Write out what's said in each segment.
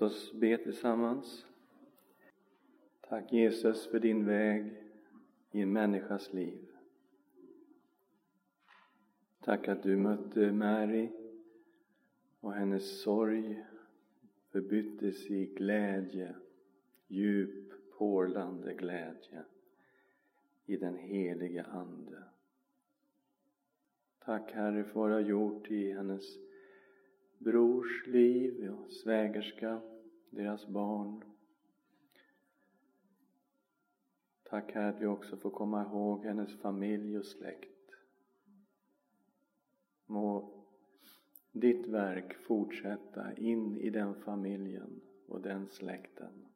Låt oss be tillsammans. Tack Jesus för din väg i en människas liv. Tack att du mötte Mary och hennes sorg förbyttes i glädje, djup, porlande glädje i den helige Ande. Tack Herre för vad du har gjort i hennes brors liv och svägerska, deras barn. Tack Herre att vi också får komma ihåg hennes familj och släkt. Må ditt verk fortsätta in i den familjen och den släkten.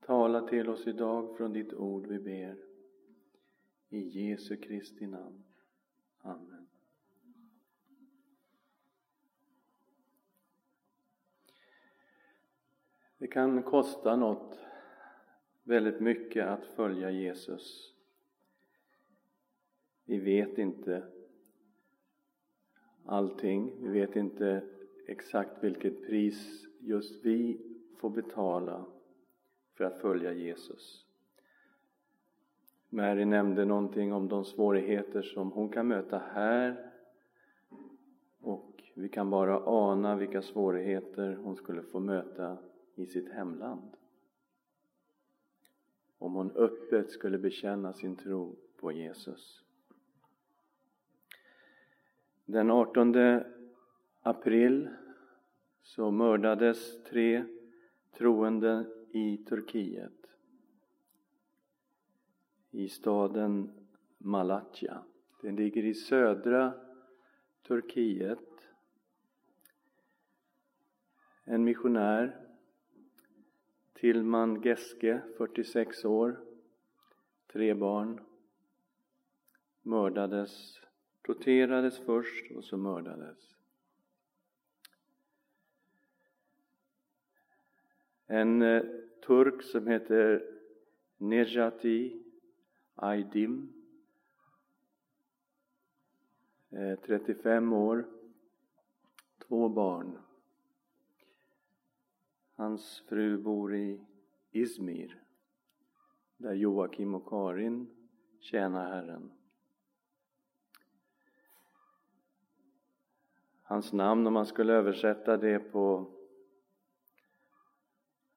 Tala till oss idag från ditt ord vi ber. I Jesu Kristi namn. Amen. Det kan kosta något väldigt mycket att följa Jesus. Vi vet inte allting. Vi vet inte exakt vilket pris just vi får betala för att följa Jesus. Mary nämnde någonting om de svårigheter som hon kan möta här och vi kan bara ana vilka svårigheter hon skulle få möta i sitt hemland. Om hon öppet skulle bekänna sin tro på Jesus. Den 18 april så mördades tre troende i Turkiet i staden Malatya. Den ligger i södra Turkiet. En missionär, Tillman Geske, 46 år, tre barn, mördades, torterades först och så mördades. En eh, turk som heter Nejati Aydim eh, 35 år, två barn. Hans fru bor i Izmir där Joakim och Karin tjänar Herren. Hans namn, om man skulle översätta det på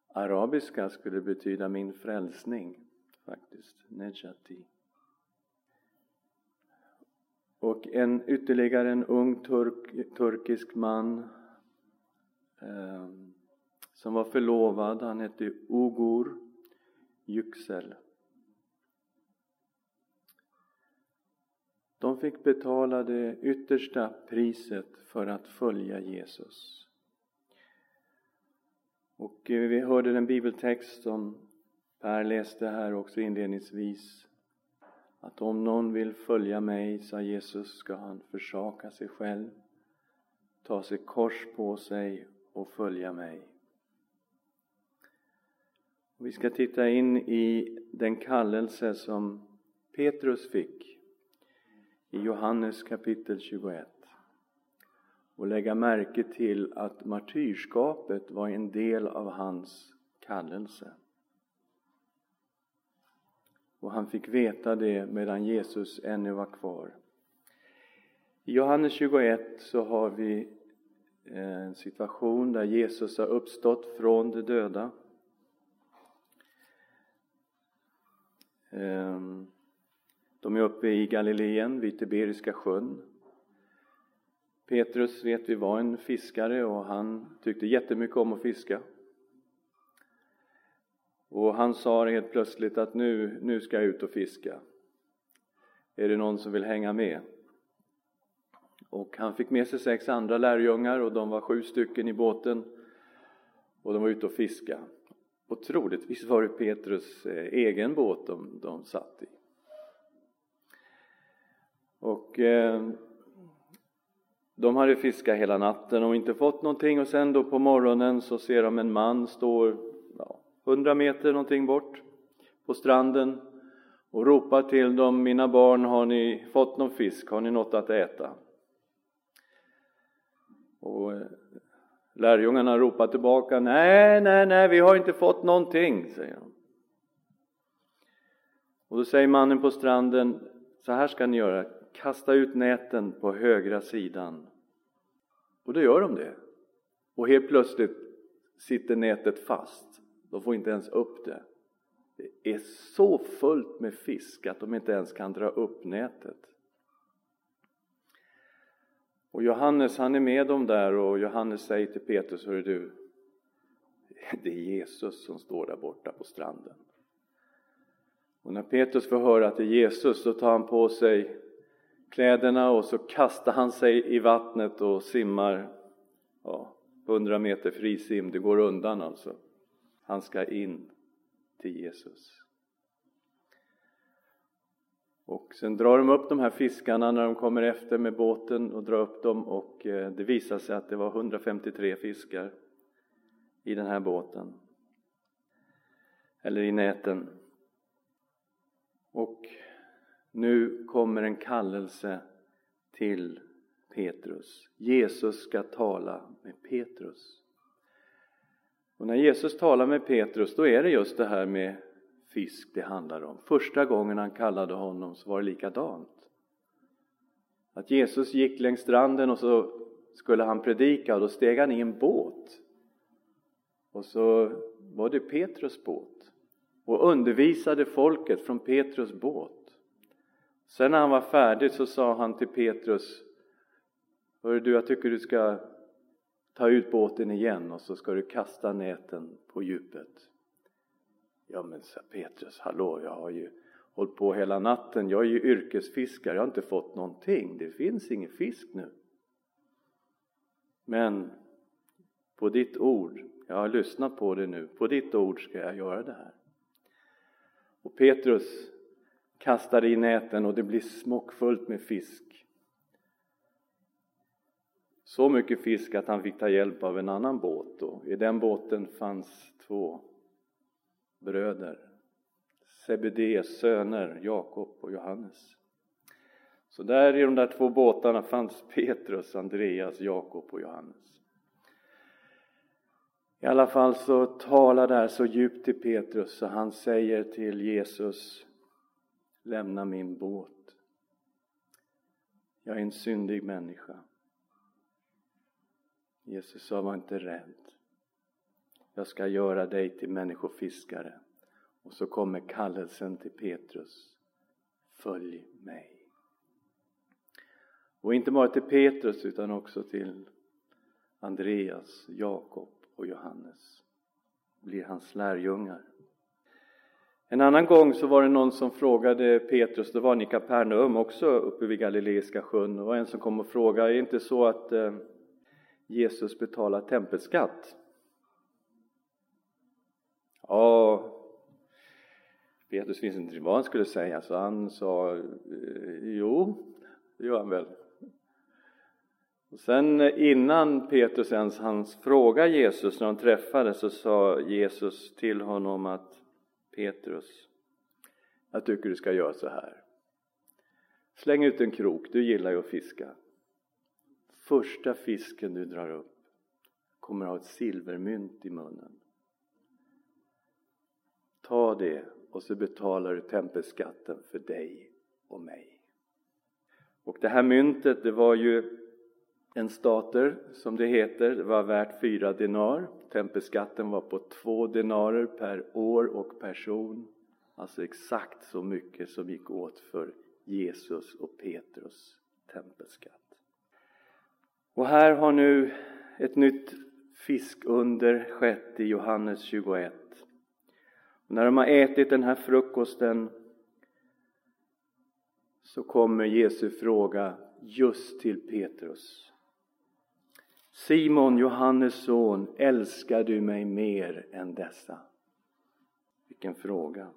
arabiska, skulle betyda min frälsning faktiskt, Nejati. Och en, ytterligare en ung turk, turkisk man eh, som var förlovad, han hette Ogur Yüksel. De fick betala det yttersta priset för att följa Jesus. Och eh, vi hörde den bibeltext som Per läste här också inledningsvis att om någon vill följa mig, sa Jesus, ska han försaka sig själv, ta sig kors på sig och följa mig. Vi ska titta in i den kallelse som Petrus fick i Johannes kapitel 21 och lägga märke till att martyrskapet var en del av hans kallelse. Och han fick veta det medan Jesus ännu var kvar. I Johannes 21 så har vi en situation där Jesus har uppstått från de döda. Ehm, de är uppe i Galileen, vid Tiberiska sjön. Petrus vet vi var en fiskare och han tyckte jättemycket om att fiska. Och han sa helt plötsligt att nu, nu ska jag ut och fiska. Är det någon som vill hänga med? Och han fick med sig sex andra lärjungar och de var sju stycken i båten och de var ute och fiskade. Och troligtvis var det Petrus eh, egen båt de, de satt i. Och eh, de hade fiskat hela natten och inte fått någonting och sen då på morgonen så ser de en man stå ja, 100 meter någonting bort på stranden och ropar till dem, mina barn, har ni fått någon fisk, har ni något att äta? Och eh, lärjungarna ropar tillbaka, nej, nej, nej, vi har inte fått någonting, säger de. Och då säger mannen på stranden, så här ska ni göra, kasta ut näten på högra sidan. Och då gör de det. Och helt plötsligt sitter nätet fast. De får inte ens upp det. Det är så fullt med fisk att de inte ens kan dra upp nätet. Och Johannes han är med dem där och Johannes säger till Petrus, hör du, det är Jesus som står där borta på stranden. Och när Petrus får höra att det är Jesus så tar han på sig kläderna och så kastar han sig i vattnet och simmar ja, 100 meter frisim, det går undan alltså. Han ska in till Jesus. Och sen drar de upp de här fiskarna när de kommer efter med båten och drar upp dem och eh, det visar sig att det var 153 fiskar i den här båten. Eller i näten. Och nu kommer en kallelse till Petrus. Jesus ska tala med Petrus. Och när Jesus talar med Petrus då är det just det här med fisk det handlar om. Första gången han kallade honom så var det likadant. Att Jesus gick längs stranden och så skulle han predika och då steg han i en båt. Och så var det Petrus båt och undervisade folket från Petrus båt. Sen när han var färdig så sa han till Petrus Hörru du, jag tycker du ska ta ut båten igen och så ska du kasta näten på djupet. Ja men sa Petrus, hallå, jag har ju hållit på hela natten, jag är ju yrkesfiskare, jag har inte fått någonting, det finns ingen fisk nu. Men på ditt ord, jag har lyssnat på det nu, på ditt ord ska jag göra det här. Och Petrus kastar i näten och det blir smockfullt med fisk. Så mycket fisk att han fick ta hjälp av en annan båt och i den båten fanns två bröder, Sebedeus söner, Jakob och Johannes. Så där i de där två båtarna fanns Petrus, Andreas, Jakob och Johannes. I alla fall så talar det här så djupt till Petrus så han säger till Jesus Lämna min båt. Jag är en syndig människa. Jesus sa, var inte rädd. Jag ska göra dig till människofiskare. Och så kommer kallelsen till Petrus. Följ mig. Och inte bara till Petrus utan också till Andreas, Jakob och Johannes. Blir hans lärjungar. En annan gång så var det någon som frågade Petrus, det var han i Kapernaum också uppe vid Galileiska sjön. Det var en som kom och frågade, är det inte så att eh, Jesus betalar tempelskatt? Ja, Petrus visste inte vad han skulle säga så han sa eh, jo, det gör han väl. Och sen eh, innan Petrus ens hans fråga Jesus när de träffades så sa Jesus till honom att Petrus, jag tycker du ska göra så här. Släng ut en krok, du gillar ju att fiska. Första fisken du drar upp kommer ha ett silvermynt i munnen. Ta det och så betalar du tempelskatten för dig och mig. Och det här myntet, det var ju en stater, som det heter, det var värt fyra denar. Tempelskatten var på två denarer per år och person. Alltså exakt så mycket som gick åt för Jesus och Petrus tempelskatt. Och här har nu ett nytt fiskunder skett i Johannes 21. När de har ätit den här frukosten så kommer Jesu fråga just till Petrus. Simon, Johannes son, älskar du mig mer än dessa? Vilken fråga!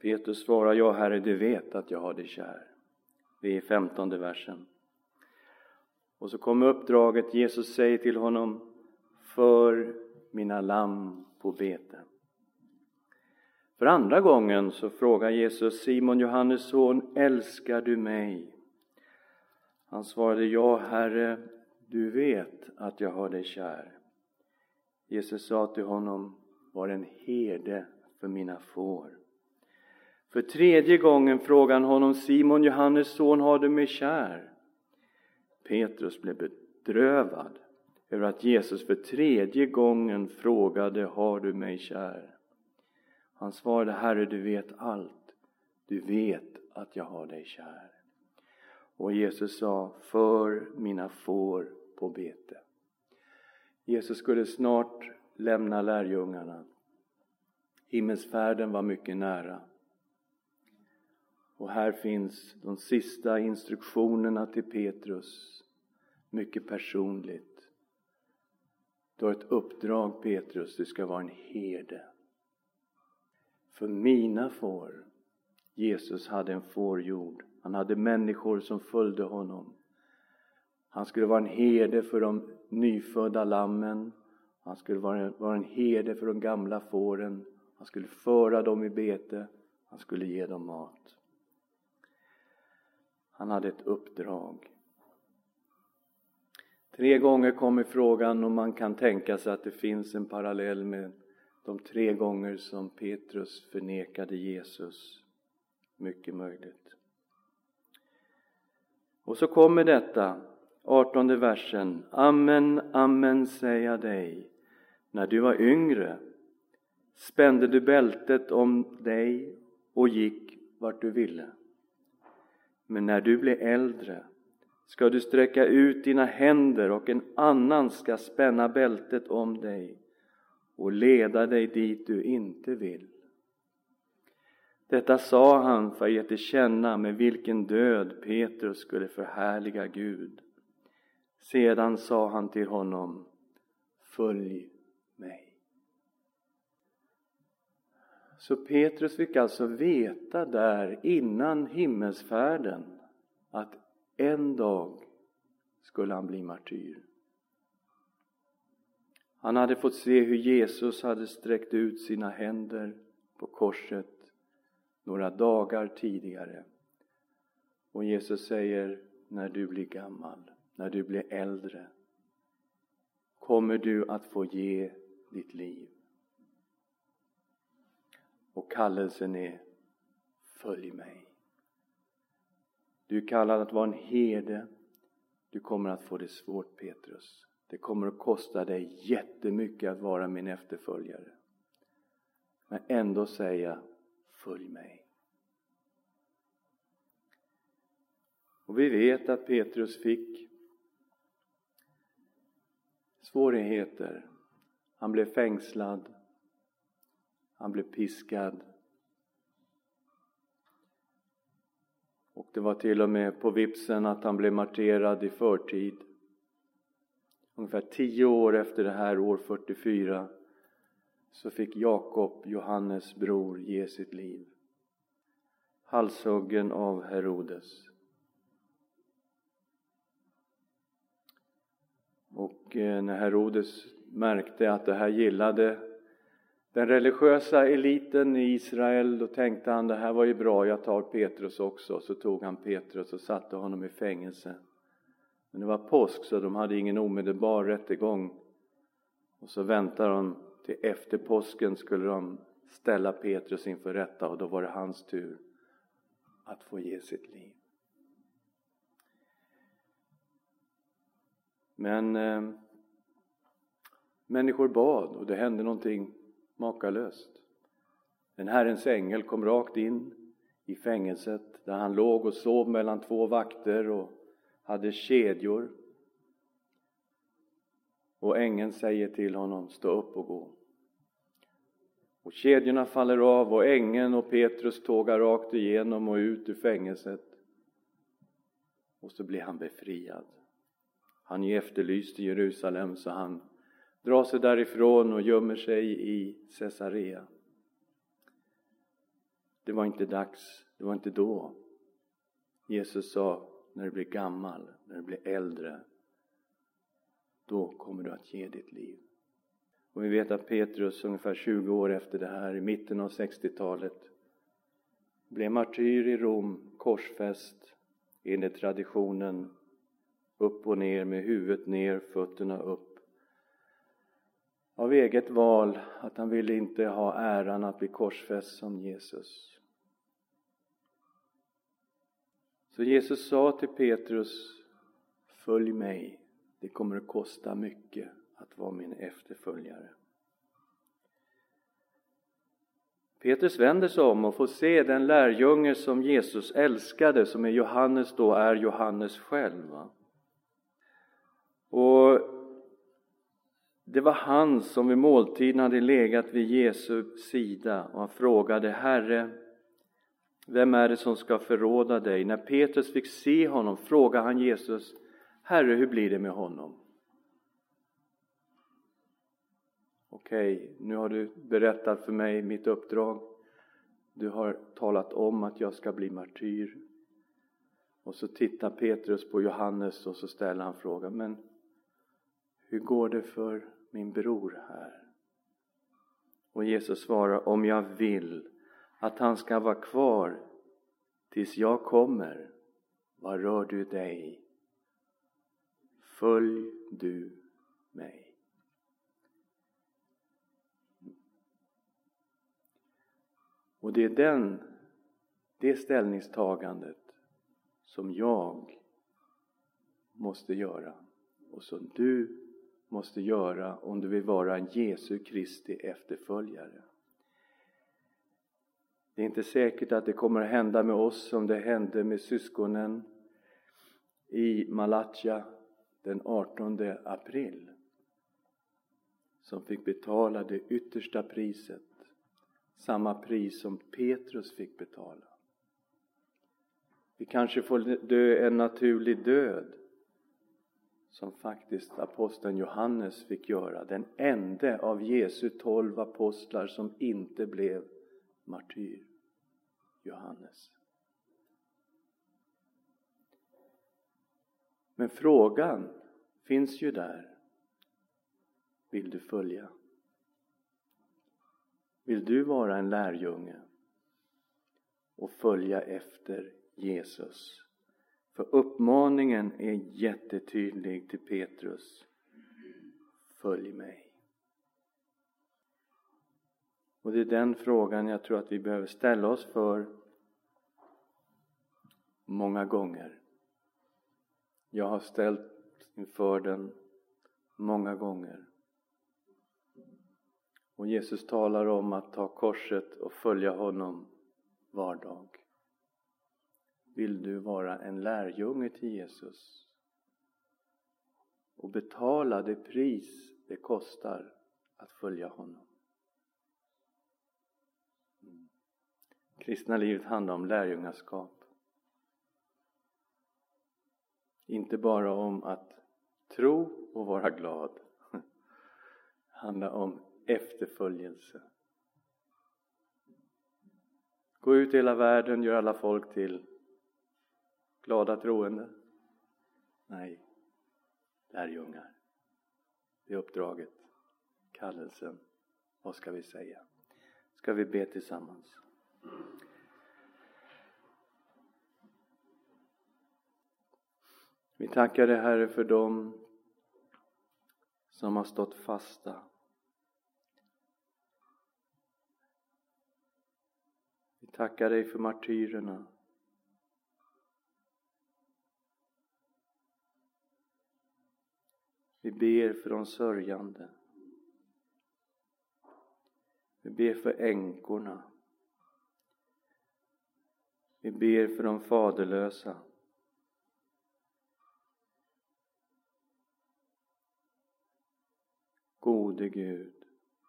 Petrus svarar, ja Herre, du vet att jag har dig kär. Det är i femtonde versen. Och så kommer uppdraget, Jesus säger till honom, för mina lamm på beten. För andra gången så frågar Jesus Simon, Johannes son, älskar du mig? Han svarade, ja Herre, du vet att jag har dig kär. Jesus sa till honom, var en herde för mina får. För tredje gången frågade han honom, Simon, Johannes son, har du mig kär? Petrus blev bedrövad över att Jesus för tredje gången frågade, har du mig kär? Han svarade, Herre, du vet allt. Du vet att jag har dig kär. Och Jesus sa, för mina får på bete. Jesus skulle snart lämna lärjungarna. Himmelsfärden var mycket nära. Och här finns de sista instruktionerna till Petrus, mycket personligt. Du har ett uppdrag Petrus, du ska vara en herde. För mina får, Jesus hade en fårjord, han hade människor som följde honom. Han skulle vara en herde för de nyfödda lammen, han skulle vara, en herde för de gamla fåren, han skulle föra dem i bete, han skulle ge dem mat. Han hade ett uppdrag. Tre gånger kommer frågan om man kan tänka sig att det finns en parallell med de tre gånger som Petrus förnekade Jesus. Mycket möjligt. Och så kommer detta, artonde versen. Amen, amen säger jag dig. När du var yngre spände du bältet om dig och gick vart du ville. Men när du blir äldre ska du sträcka ut dina händer och en annan ska spänna bältet om dig och leda dig dit du inte vill. Detta sa han för att ge till känna med vilken död Petrus skulle förhärliga Gud. Sedan sa han till honom Följ mig. Så Petrus fick alltså veta där innan himmelsfärden att en dag skulle han bli martyr. Han hade fått se hur Jesus hade sträckt ut sina händer på korset några dagar tidigare. Och Jesus säger, när du blir gammal, när du blir äldre, kommer du att få ge ditt liv. Och kallelsen är, följ mig. Du är kallad att vara en herde. Du kommer att få det svårt Petrus. Det kommer att kosta dig jättemycket att vara min efterföljare. Men ändå säga, följ mig. Och vi vet att Petrus fick svårigheter. Han blev fängslad. Han blev piskad. Och det var till och med på vipsen att han blev marterad i förtid. Ungefär tio år efter det här, år 44, så fick Jakob, Johannes bror, ge sitt liv. Halshuggen av Herodes. Och eh, när Herodes märkte att det här gillade den religiösa eliten i Israel, då tänkte han det här var ju bra, jag tar Petrus också. Så tog han Petrus och satte honom i fängelse. Men det var påsk så de hade ingen omedelbar rättegång. Och så väntade de till efter påsken skulle de ställa Petrus inför rätta och då var det hans tur att få ge sitt liv. Men eh, människor bad och det hände någonting makalöst. En Herrens ängel kom rakt in i fängelset där han låg och sov mellan två vakter och hade kedjor. Och ängeln säger till honom, stå upp och gå. Och kedjorna faller av och ängeln och Petrus tågar rakt igenom och ut ur fängelset. Och så blir han befriad. Han är efterlyst i Jerusalem så han drar sig därifrån och gömmer sig i Caesarea. Det var inte dags, det var inte då. Jesus sa, när du blir gammal, när du blir äldre, då kommer du att ge ditt liv. Och vi vet att Petrus ungefär 20 år efter det här, i mitten av 60-talet, blev martyr i Rom, korsfäst enligt traditionen upp och ner med huvudet ner, fötterna upp. Av eget val att han ville inte ha äran att bli korsfäst som Jesus. Så Jesus sa till Petrus, följ mig, det kommer att kosta mycket att vara min efterföljare. Petrus vänder sig om och får se den lärjunge som Jesus älskade, som är Johannes då, är Johannes själv. Och det var han som vid måltiden hade legat vid Jesu sida och han frågade Herre, vem är det som ska förråda dig? När Petrus fick se honom frågade han Jesus, Herre, hur blir det med honom? Okej, nu har du berättat för mig mitt uppdrag. Du har talat om att jag ska bli martyr. Och så tittar Petrus på Johannes och så ställer han frågan, men hur går det för min bror här? Och Jesus svarar, om jag vill att han ska vara kvar tills jag kommer, vad rör du dig? Följ du mig. Och det är den, det ställningstagandet som jag måste göra och som du måste göra om du vill vara en Jesu Kristi efterföljare. Det är inte säkert att det kommer att hända med oss som det hände med syskonen i Malatja den 18 april som fick betala det yttersta priset samma pris som Petrus fick betala. Vi kanske får dö en naturlig död som faktiskt aposteln Johannes fick göra, den enda av Jesu tolv apostlar som inte blev martyr. Johannes. Men frågan finns ju där. Vill du följa? Vill du vara en lärjunge och följa efter Jesus? För uppmaningen är jättetydlig till Petrus. Följ mig. Och det är den frågan jag tror att vi behöver ställa oss för många gånger. Jag har ställt inför den många gånger. Och Jesus talar om att ta korset och följa honom var dag. Vill du vara en lärjunge till Jesus och betala det pris det kostar att följa honom? Kristna livet handlar om lärjungaskap. Inte bara om att tro och vara glad. Det handlar om efterföljelse. Gå ut i hela världen, gör alla folk till glada troende. Nej, lärjungar. Det är uppdraget, kallelsen. Vad ska vi säga? Ska vi be tillsammans? Vi tackar dig Herre för dem som har stått fasta Vi tackar dig för martyrerna. Vi ber för de sörjande. Vi ber för änkorna. Vi ber för de faderlösa. Gode Gud,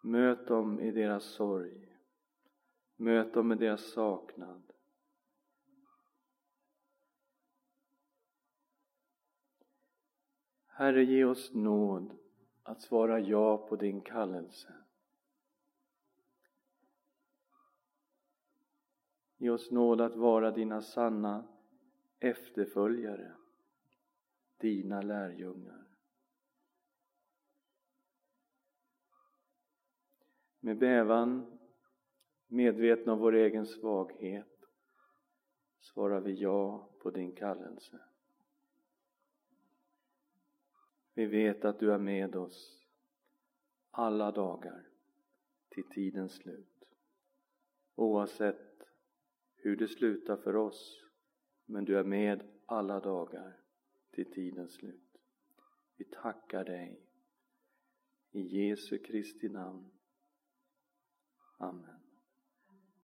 möt dem i deras sorg. Möt dem med deras saknad. Herre, ge oss nåd att svara ja på din kallelse. Ge oss nåd att vara dina sanna efterföljare, dina lärjungar. Med bävan medvetna om vår egen svaghet, svarar vi ja på din kallelse. Vi vet att du är med oss alla dagar till tidens slut. Oavsett hur det slutar för oss, men du är med alla dagar till tidens slut. Vi tackar dig. I Jesu Kristi namn. Amen.